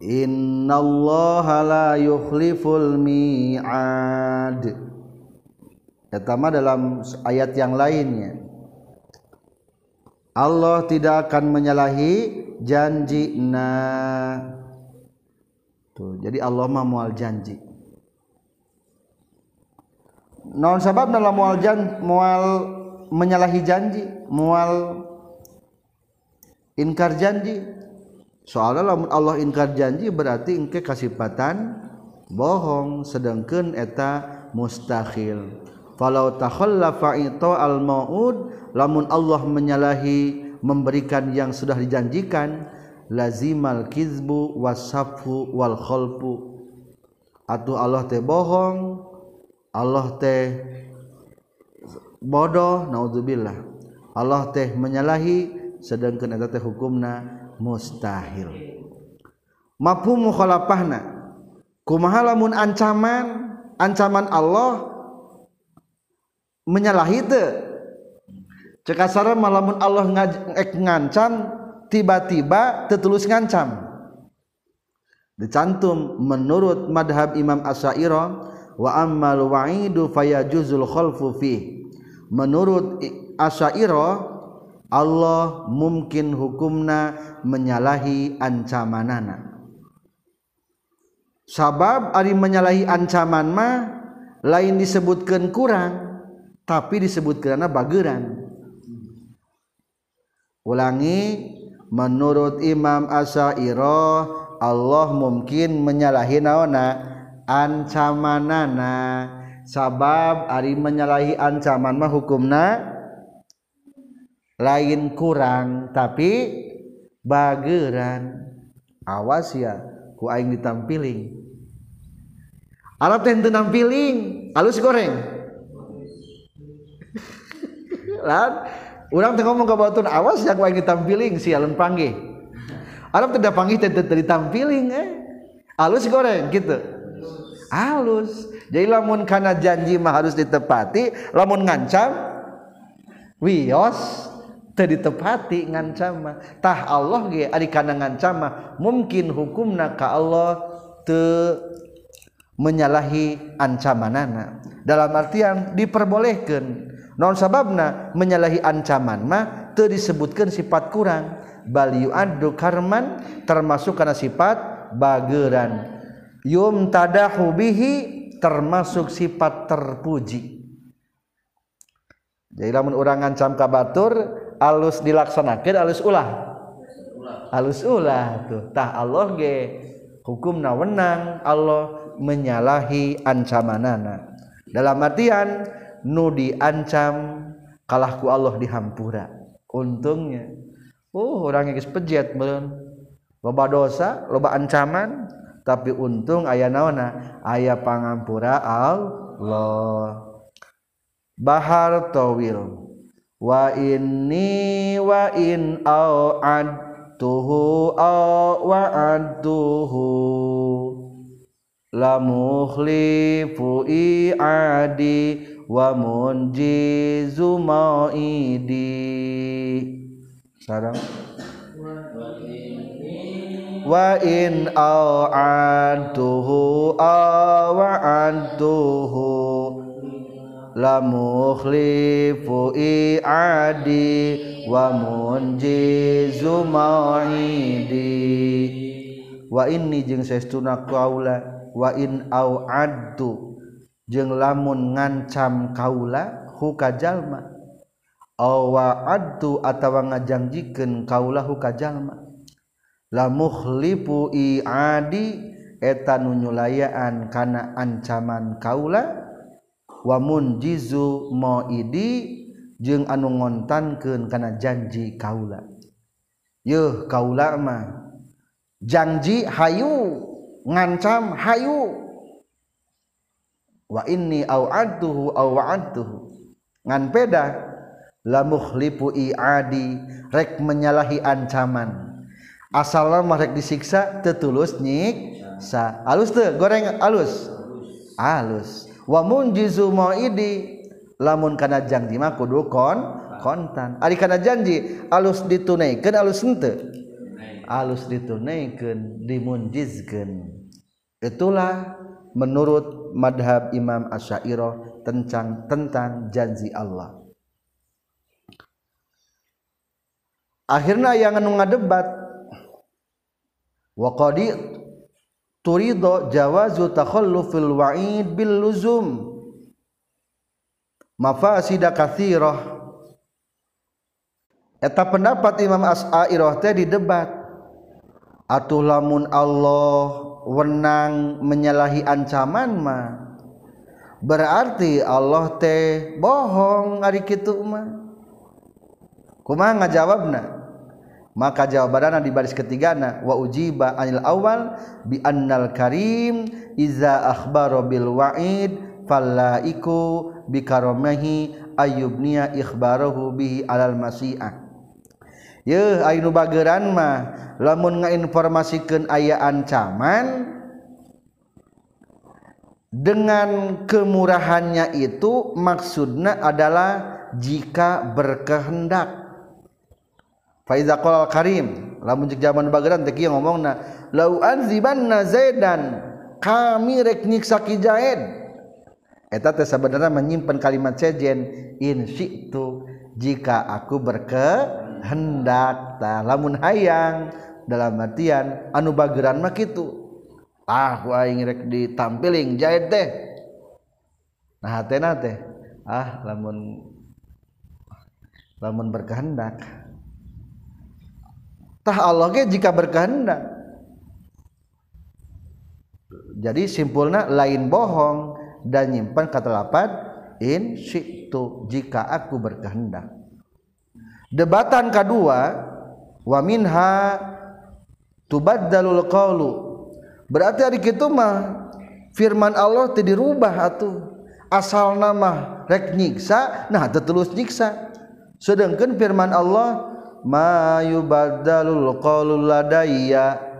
Innallaha la yukhliful mi'ad. Pertama dalam ayat yang lainnya. Allah tidak akan menyalahi janji na tuh jadi Allah mah mual janji non sabab dalam mual jan mual menyalahi janji mual inkar janji? Soalnya lamun Allah inkar janji berarti engke kasipatan bohong sedangkan eta mustahil. Falau takhallafa ito al maud lamun Allah menyalahi memberikan yang sudah dijanjikan lazimal kizbu wasafu wal khalpu atuh Allah teh bohong Allah teh bodoh naudzubillah Allah teh menyalahi sedangkan eta teh hukumna mustahil. Mafhum mukhalafahna. Kumaha lamun ancaman ancaman Allah menyalahi teu cekasara malamun Allah ngancam tiba-tiba tetulus ngancam. Dicantum menurut madhab Imam Asy'ariyah wa ammal wa'idu fayajuzul khalfu fi menurut Asy'ariyah Allah mungkin hukumna menyalahi ancamanana. Sabab ari menyalahi ancaman mah lain disebutkan kurang tapi disebut karena bageran. Ulangi menurut Imam Asy'ariyah Allah mungkin menyalahi naona ancamanana. Sabab ari menyalahi ancaman mah hukumna lain kurang tapi bageran. Awas ya ku aing ditampiling Arab teh nampiling alus goreng. Lan orang tengok ngomong ke bautun awas yang wae ditampiling si alun panggih. Arab tidak panggih tidak ditampiling eh. Alus goreng gitu alus jadi lamun karena janji mah harus ditepati lamun ngancam wios teu ditepati ngancam mah. Tah Allah ge ari kana ngancam mah mungkin hukumna ka Allah teu menyalahi ancamanana. Dalam artian diperbolehkan non sababna menyalahi ancaman mah teu disebutkan sifat kurang. Bal yu'addu karman termasuk karena sifat bageran yum tadahu bihi termasuk sifat terpuji. Jadi lamun orang ngancam ka batur alus dilaksanakeun alus ulah. Alus ulah tuh. Tah Allah ge hukumna wenang Allah menyalahi ancamanana. Dalam artian nu diancam kalahku Allah dihampura untungnya uh orang yang pejet belum loba dosa loba ancaman tapi untung ayah naona ayah pangampura Allah. Bahar tawil wa inni wa in au ad tuhu au wa tuhu la mukhlifu i'adi wa munjizu maidi sarang wa in a'antuhu awa'antuhu la mukhlifu i'adi wa munjizu mau'idi wa inni jeung saestuna kaula wa in aw'adtu jeung lamun ngancam kaula huka jalma atawa ngajanjikeun kaulahu ka jalma la mukhlifu i'adi eta nunyulayaan kana ancaman kaula wa munjizu maidi jeung anu ngontankeun kana janji kaula. Yeuh kaula mah janji hayu ngancam hayu. Wa inni au'adtuhu au wa'adtuhu ngan peda la mukhlifu i'adi rek menyalahi ancaman. Asal mah rek disiksa tetulus nyik sa. Alus tuh goreng alus? Alus. Wa munjizu maidi lamun kana janji mah kudu kon kontan. Ari kana janji alus ditunaikeun alus henteu alus ditunaikeun dimunjizkeun itulah menurut madhab Imam Asy'ariyah tentang tentang janji Allah. Akhirnya yang anu ngadebat wa qadi turido jawazu takhallufil wa'id bil luzum. Mafasida kathirah. Eta pendapat Imam As'airah teh di debat. Atuh lamun Allah wenang menyalahi ancaman mah berarti Allah teh bohong ari kitu mah. Kumaha ngajawabna maka jawabanana di baris ketigana wa ujiba anil awal bi annal karim iza akhbaro bil wa'id fallaiku bi karamahi ayubniya ikhbarahu bihi alal masi'ah. Ye ainu bageran mah lamun ngainformasikeun aya ancaman dengan kemurahannya itu maksudnya adalah jika berkehendak Faiza qala Karim, lamun jeung zaman bageran teh kieu ngomongna, lau anzibanna Zaidan, kami rek nyiksa Ki Zaid. Eta teh sebenarnya menyimpan kalimat sejen in syi'tu jika aku berkehendak. Tah lamun hayang dalam artian anu bageran mah kitu. Ah aing rek ditampiling Zaid teh. Nah hatena teh ah lamun lamun berkehendak Allah jika berkehendak. Jadi simpulnya lain bohong dan nyimpan kata-lapat in itu jika aku berkehendak. Debatan kedua wa minha tubaddalul qawlu. Berarti hari itu mah firman Allah teu dirubah atuh. Asal nama rek nyiksa nah tetulus nyiksa. Sedangkan firman Allah mayubadalul qaulul ladayya.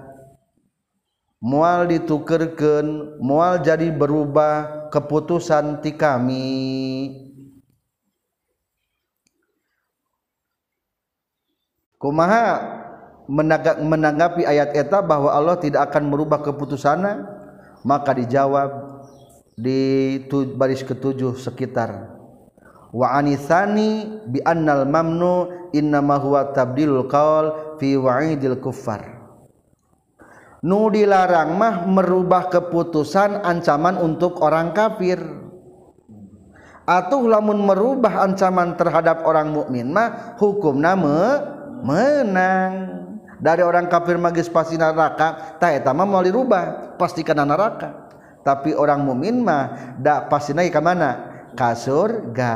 Mual ditukerkeun mual jadi berubah keputusan ti kami. Kumaha menanggapi ayat eta bahwa Allah tidak akan merubah keputusannya? Maka dijawab di baris ketujuh sekitar wa anisani bi annal mamnu innama huwa tabdilul qaul fi wa'idil kuffar. Nu dilarang mah merubah keputusan ancaman untuk orang kafir. Atuh lamun merubah ancaman terhadap orang mukmin mah hukumna me menang. Dari orang kafir magis pasti neraka tah eta mah mau dirubah pasti kana neraka. Tapi orang mukmin mah da pasti naik ke mana ka surga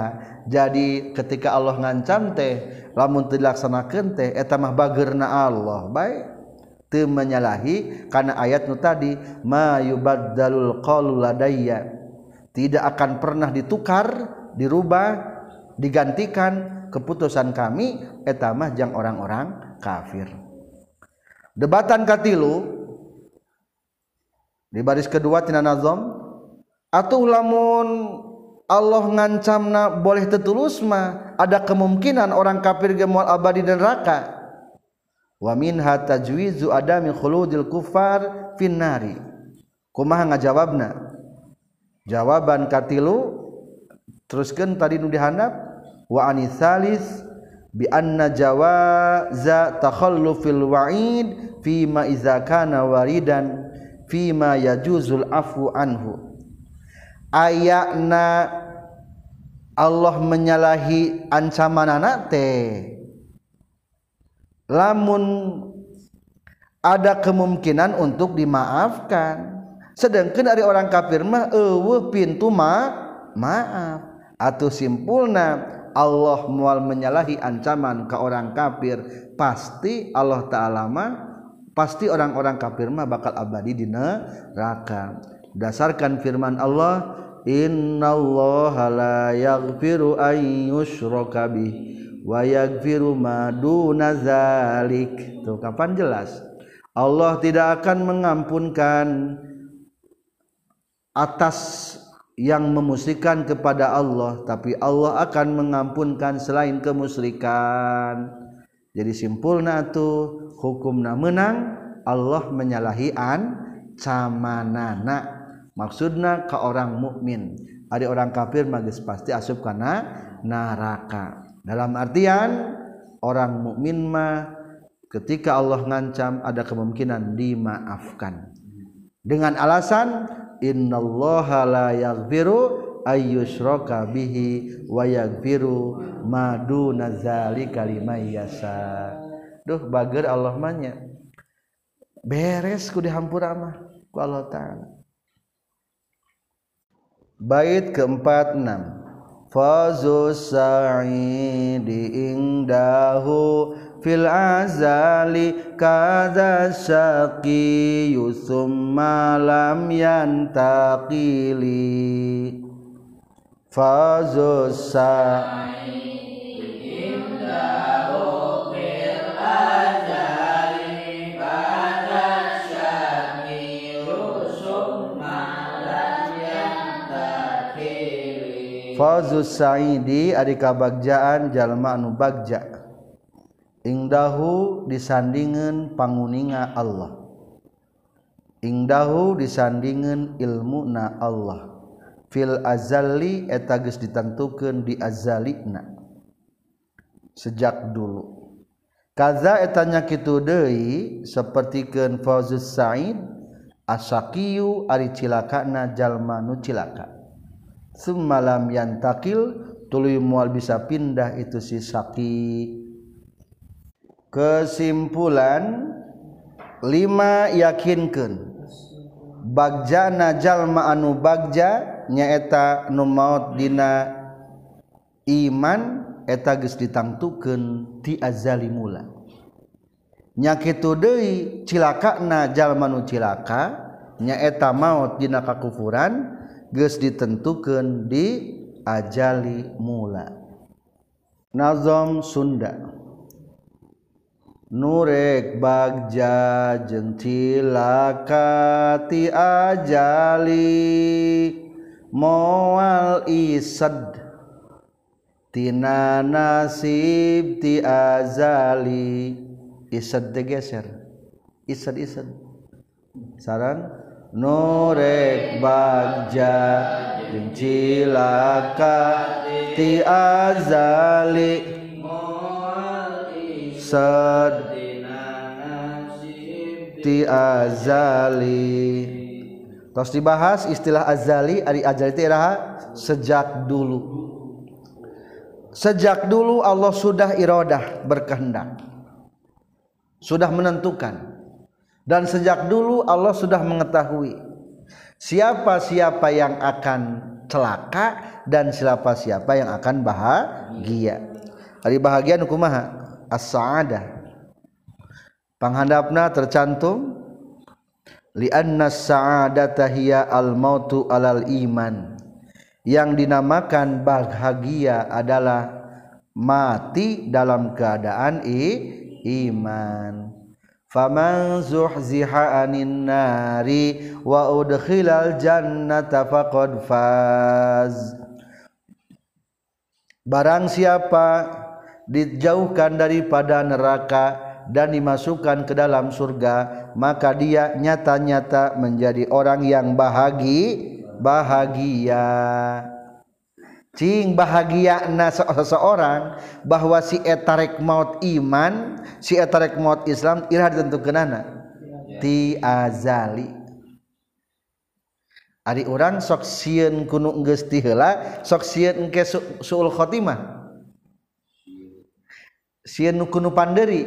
jadi ketika Allah ngancam teh lamun dilaksanakeun teh eta mah Allah. Baik. Teu menyalahi karena ayat nu tadi ma yubaddalul ladayya. Tidak akan pernah ditukar dirubah digantikan keputusan kami eta mah jang orang-orang kafir. Debatan katilu di baris kedua tina nazam atuh lamun Allah ngancamna boleh tetulus mah ada kemungkinan orang kafir ge abadi neraka. Wa minha tajwizu adami khuludil kufar finnari. Kumaha ngajawabna? Jawaban katilu teruskeun tadi nu dihandap wa anisalis bi anna jawaza takhallufil wa'id fi ma iza kana waridan fi ma yajuzul afu anhu ayakna Allah menyalahi ancaman anak teh lamun ada kemungkinan untuk dimaafkan. Sedangkan dari orang kafir mah eueuh pintu ma maaf. Atau simpulna Allah mual menyalahi ancaman ke orang kafir. Pasti Allah taala mah pasti orang-orang kafir mah bakal abadi di neraka dasarkan firman Allah innallaha la yaghfiru an yushraka bih wa yaghfiru ma zalik. Tuh kapan jelas? Allah tidak akan mengampunkan atas yang memusyrikan kepada Allah tapi Allah akan mengampunkan selain kemusyrikan. Jadi simpulna tuh hukumna menang Allah menyalahi ancamanana maksudna ke orang mukmin. Ada orang kafir magis pasti asup karena neraka. Dalam artian orang mukmin mah ketika Allah ngancam ada kemungkinan dimaafkan. Dengan alasan innallaha la yaghfiru ayyushraka bihi wa yaghfiru ma duna zalika liman duh bager Allah manya beres ku dihampura mah ku Allah taala bait keempat enam. Fazus sa'idi indahu fil azali kada syaqi summa lam yantaqili. Fazus Fauzus Saidi ari kabagjaan jalma anu bagja. Ingdahu disandingan panguninga Allah. Ingdahu disandingan ilmuna Allah. Fil azali etagis ditentukan di azalikna sejak dulu. Kaza etanya kitu deui sapertikeun Fauzus Said asakiyu ari cilakana jalma nu cilaka. semalam yang takil tuluy mual bisa pindah itu si saki. Kesimpulan lima yakinkan bagjana jalma anu bagja nyaeta nu maut dina iman eta geus ditangtukeun ti azali mula. Nyakitu deui cilakana jalma nu cilaka nyaeta maut dina kakufuran geus ditentukeun di ajali mula. Nazam sunda. Nurek bagja jentilakati ajali. Moal isad. Tina nasib ti azali. Isad degeser isad isad. Saran? nurek bagja jeung cilaka ti azali sad ti azali. Terus dibahas istilah azali ari azali teh sejak dulu. Sejak dulu Allah sudah irodah berkehendak. Sudah menentukan. Dan sejak dulu Allah sudah mengetahui siapa-siapa yang akan celaka dan siapa-siapa yang akan bahagia. Hari bahagia nukumaha as-sa'adah. Panghandapna tercantum. Li'anna sa'adata hiya al-mautu alal iman. Yang dinamakan bahagia adalah mati dalam keadaan i, iman faman zuhziha anin nari wa udkhilal jannata faqad faz. Barang siapa dijauhkan daripada neraka dan dimasukkan ke dalam surga maka dia nyata-nyata menjadi orang yang bahagi bahagia cing bahagia na seseorang bahwa si etarek maut iman si etarek maut Islam irah ditentukeunana ti azali. Ari orang sok sieun kunu geus ti heula sok sieun engke su suul khotimah. Sieun kunu panderi.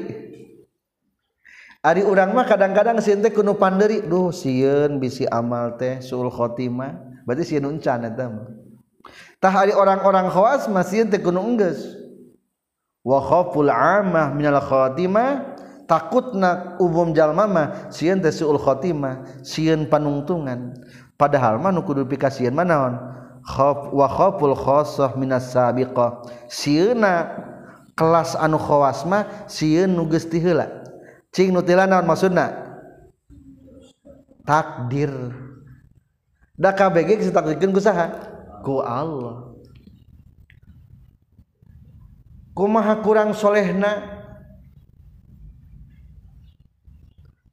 Ari orang mah kadang-kadang sieun teh kunu panderi. Duh sieun bisi amal teh suul khotimah. Berarti sieun uncan eta mah. Tahari orang-orang khawas masih teu kudu enggeus. Wa khaful amah minal khatimah takutna umum jalma mah sieun teh suul khatimah, sieun panungtungan. Padahal mah nu kudu pikasieun mah naon? Khaf wa khaful khassah minas sabiqah. Sieuna kelas anu khawas mah sieun nu geus teu heula. Cing nu teu naon maksudna? Takdir. Da kabeh geus ditakdirkeun ku saha? ku Allah. Kumaha kurang solehna.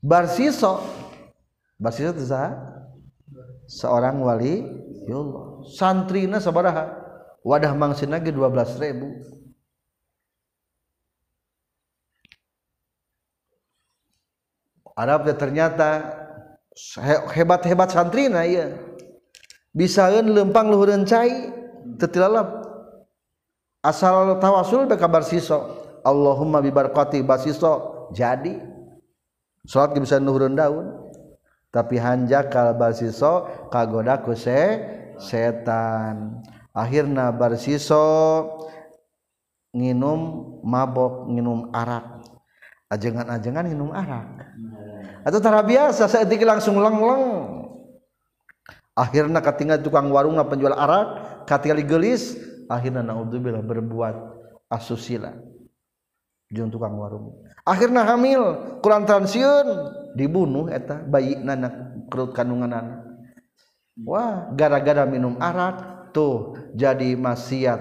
Barsiso barsiso itu sah seorang wali yullah santrina sabaraha. Wadah mangsin lagi 12 ribu. Arab ternyata hebat-hebat santrina iya. bisaeun lempang luhureun cai tetilalap asal tawasul be kabar siso. Allahumma bibarqati basiso jadi salat bisa nuhurun daun. Tapi hanjakal basiso kagoda ku se setan. Akhirna barsiso nginum mabok nginum arak. Ajengan-ajengan nginum arak. Atau tara biasa saya langsung lengleng. -leng. akhirnya ketika tukang warung penjual arak ketika gelis akhirnya naudzubillah berbuat asusila. Jeung tukang warung. Akhirnya hamil kurang transiun dibunuh eta bayi nana kerut kandungan anak. Wah gara-gara minum arak tuh jadi maksiat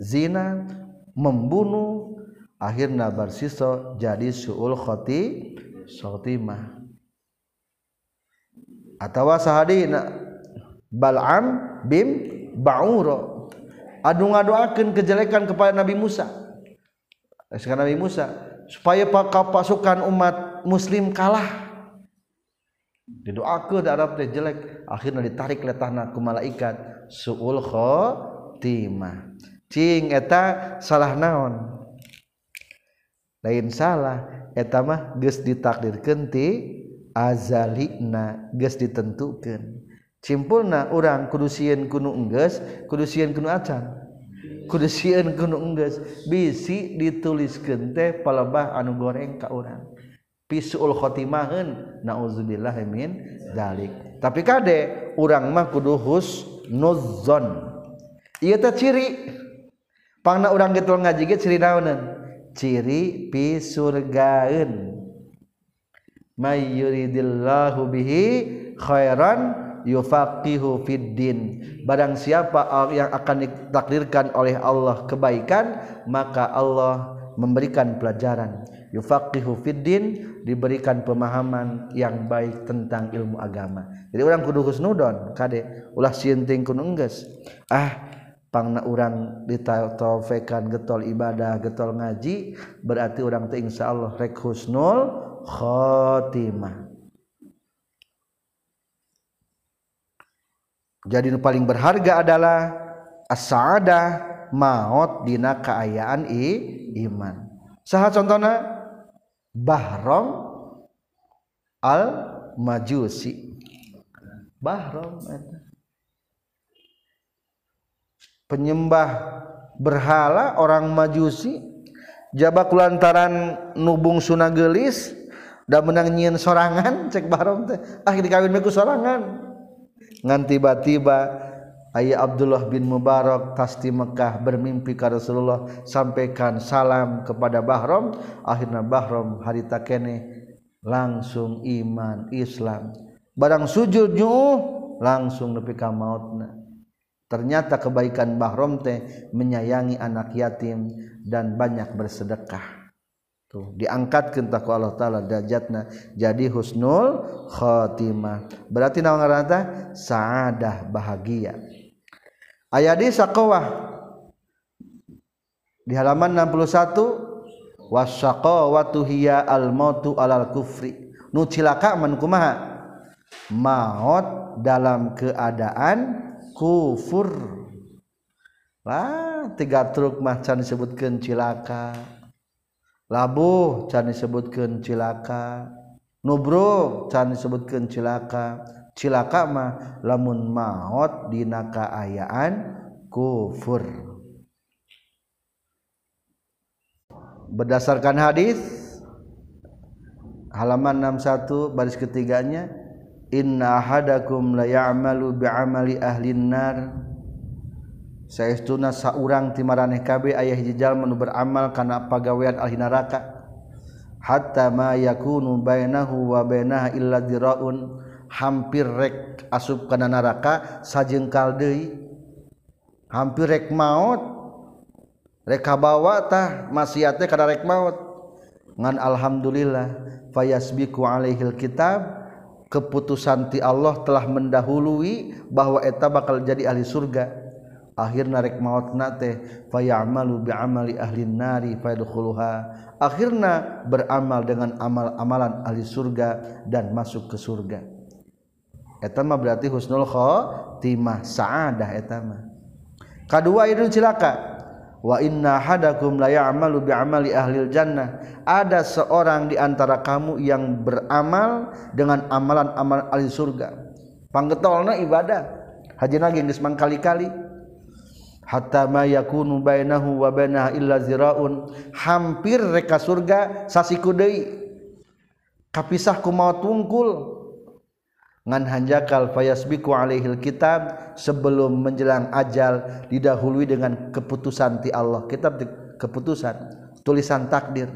zina membunuh akhirnya barsiso jadi suul khoti khotimah atau sahadina Balam bim Bauro adu ngadoakeun kejelekan kepada Nabi Musa. Eh, sekarang Nabi Musa supaya pasukan umat muslim kalah. Didoakeun da Arab teh jelek akhirnya ditarik letahna ku malaikat. Suul khotimah. Cing eta salah naon? Lain salah eta mah geus ditakdirkeun ti azalina geus ditentukeun. simpulna orang kudusian kuno engges kudusian kunu acan kudusian kunu engges. Bisi ditulis gente palebah anu goreng ka urang. Pisul khotimahan nauzubillah min dalik. Tapi kade urang mah kudu hus nuzon iya teh ciri. Pangna urang getol ngaji ge ciri naonan ciri pisurgaeun may yuridillahu bihi khairan yufaqihu fid din. Barang siapa yang akan ditakdirkan oleh Allah kebaikan maka Allah memberikan pelajaran. Yufaqihu fid din diberikan pemahaman yang baik tentang ilmu agama. Jadi orang kudu husnudon kade. Ulah sinting kudu enggeus ah pangna orang ditaufekan getol ibadah getol ngaji berarti orang teh insyaallah rek husnul khotimah jadi nu paling berharga adalah as-sa'adah maut dina keayaan i iman. Saha contohna? Bahrom al majusi Bahrom penyembah berhala orang majusi jabak lantaran nubung sunagelis dan menang nyian sorangan cek Bahrom teh. Ah dikawin meku sorangan ngan tiba-tiba ayah Abdullah bin Mubarak kasti Mekkah bermimpi ke Rasulullah sampaikan salam kepada Bahram. Akhirnya Bahram harita kene langsung iman Islam. Barang sujud nyuh langsung nepi ka mautna. Ternyata kebaikan Bahram teh menyayangi anak yatim dan banyak bersedekah. Tuh diangkat ku Allah taala derajatna jadi husnul khatimah. Berarti naon ngaranna saadah bahagia. Aya di saqawah di halaman 61 wasaqawatu hiya al mautu alal kufri. Nu cilaka man kumaha? Maut dalam keadaan kufur. Lah tiga truk mah can disebutkan cilaka labuh can disebutkan cilaka. Nubro can disebutkan cilaka. Cilaka mah lamun maut dina kaayaan kufur. Berdasarkan hadis halaman 61 baris ketiganya inna ahadakum la ya'malu bi'amali ahli nar sayauna saurang timaraneh KB ayah hijjal menu beramal karena pagawean ahli neraka. Hatta ma yakunu bainahu wa bainaha illa diraun hampir rek asup kana neraka sajengkal deui. Hampir rek maut rek kabawa tah maksiate kana rek maut. Ngan alhamdulillah fayasbiku alaihil kitab keputusan ti Allah telah mendahului bahwa eta bakal jadi ahli surga. Akhirna rek maut nate fayamalu bi'amali ahli nari fayadkhuluha. Akhirna beramal dengan amal-amalan ahli surga dan masuk ke surga. Eta mah berarti husnul khatimah saadah eta mah. Kadua itu cilaka wa inna hadakum la ya'malu bi'amali ahli jannah. Ada seorang di antara kamu yang beramal dengan amalan-amalan ahli surga. Panggetolna ibadah. Haji nagi geus mangkali-kali hatta ma yakunu bainahu wa bainaha illa ziraun. Hampir reka surga sasiku deui. Kapisah ku maut tungkul. Ngan hanjakal fayasbiku alaihil kitab sebelum menjelang ajal didahului dengan keputusan ti Allah. Kitab keputusan tulisan takdir.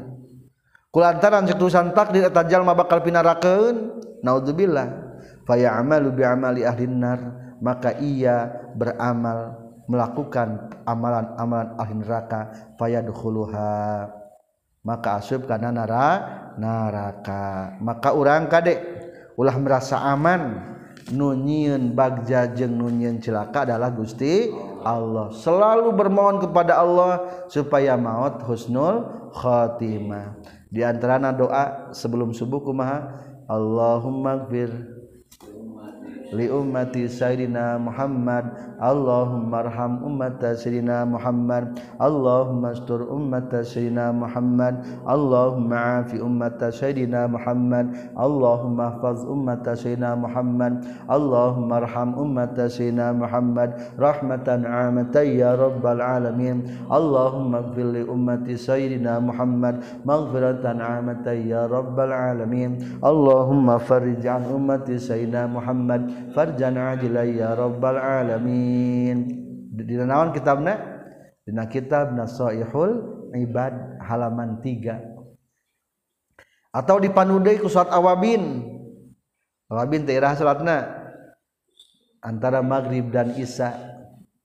Kulantaran tulisan takdir eta jalma bakal pinarakeun? Naudzubillah fayamalu bi amali ahli nar maka ia beramal melakukan amalan-amalan ahli neraka fayadkhuluha. Maka asup kana nara neraka. Maka urang kade ulah merasa aman. Nunyian bagja jeung nunyian celaka adalah Gusti Allah. Selalu bermohon kepada Allah supaya maut husnul khatimah di antarana doa sebelum subuh kumaha? Allahumma gfir li ummati sayyidina Muhammad Allahumma arham ummata sayyidina Muhammad Allahumma astur ummata sayyidina Muhammad Allahumma afi ummata sayyidina Muhammad Allahumma hafaz ummata sayyidina Muhammad Allahumma arham ummata sayyidina Muhammad rahmatan amatan ya rabbal alamin Allahumma ighfir li ummati sayyidina Muhammad maghfiratan amatan ya rabbal alamin Allahumma farij an ummati sayyidina Muhammad farjan ajila ya rabbal alamin di naon kitabna dina kitab nasaihul ibad halaman 3 atau dipanudai ku awabin awabin teh salatna. Antara maghrib dan isya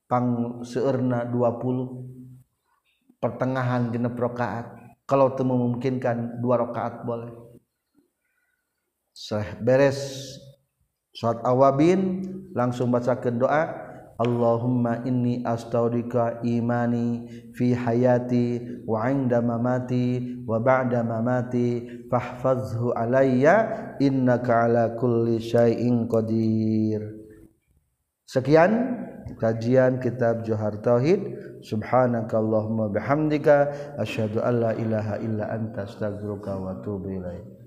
pang seueurna 20 pertengahan genep rakaat kalau teu memungkinkan dua rakaat boleh. Beres Suat awabin langsung bacakan doa Allahumma inni astaudika imani fi hayati wa inda mamati wa ba'da mamati fahfazhu alayya innaka ala kulli syai'in qadir. Sekian kajian kitab Johar Tauhid. Subhanakallahumma bihamdika. Asyhadu an la ilaha illa anta astaghfiruka wa atubu ilaik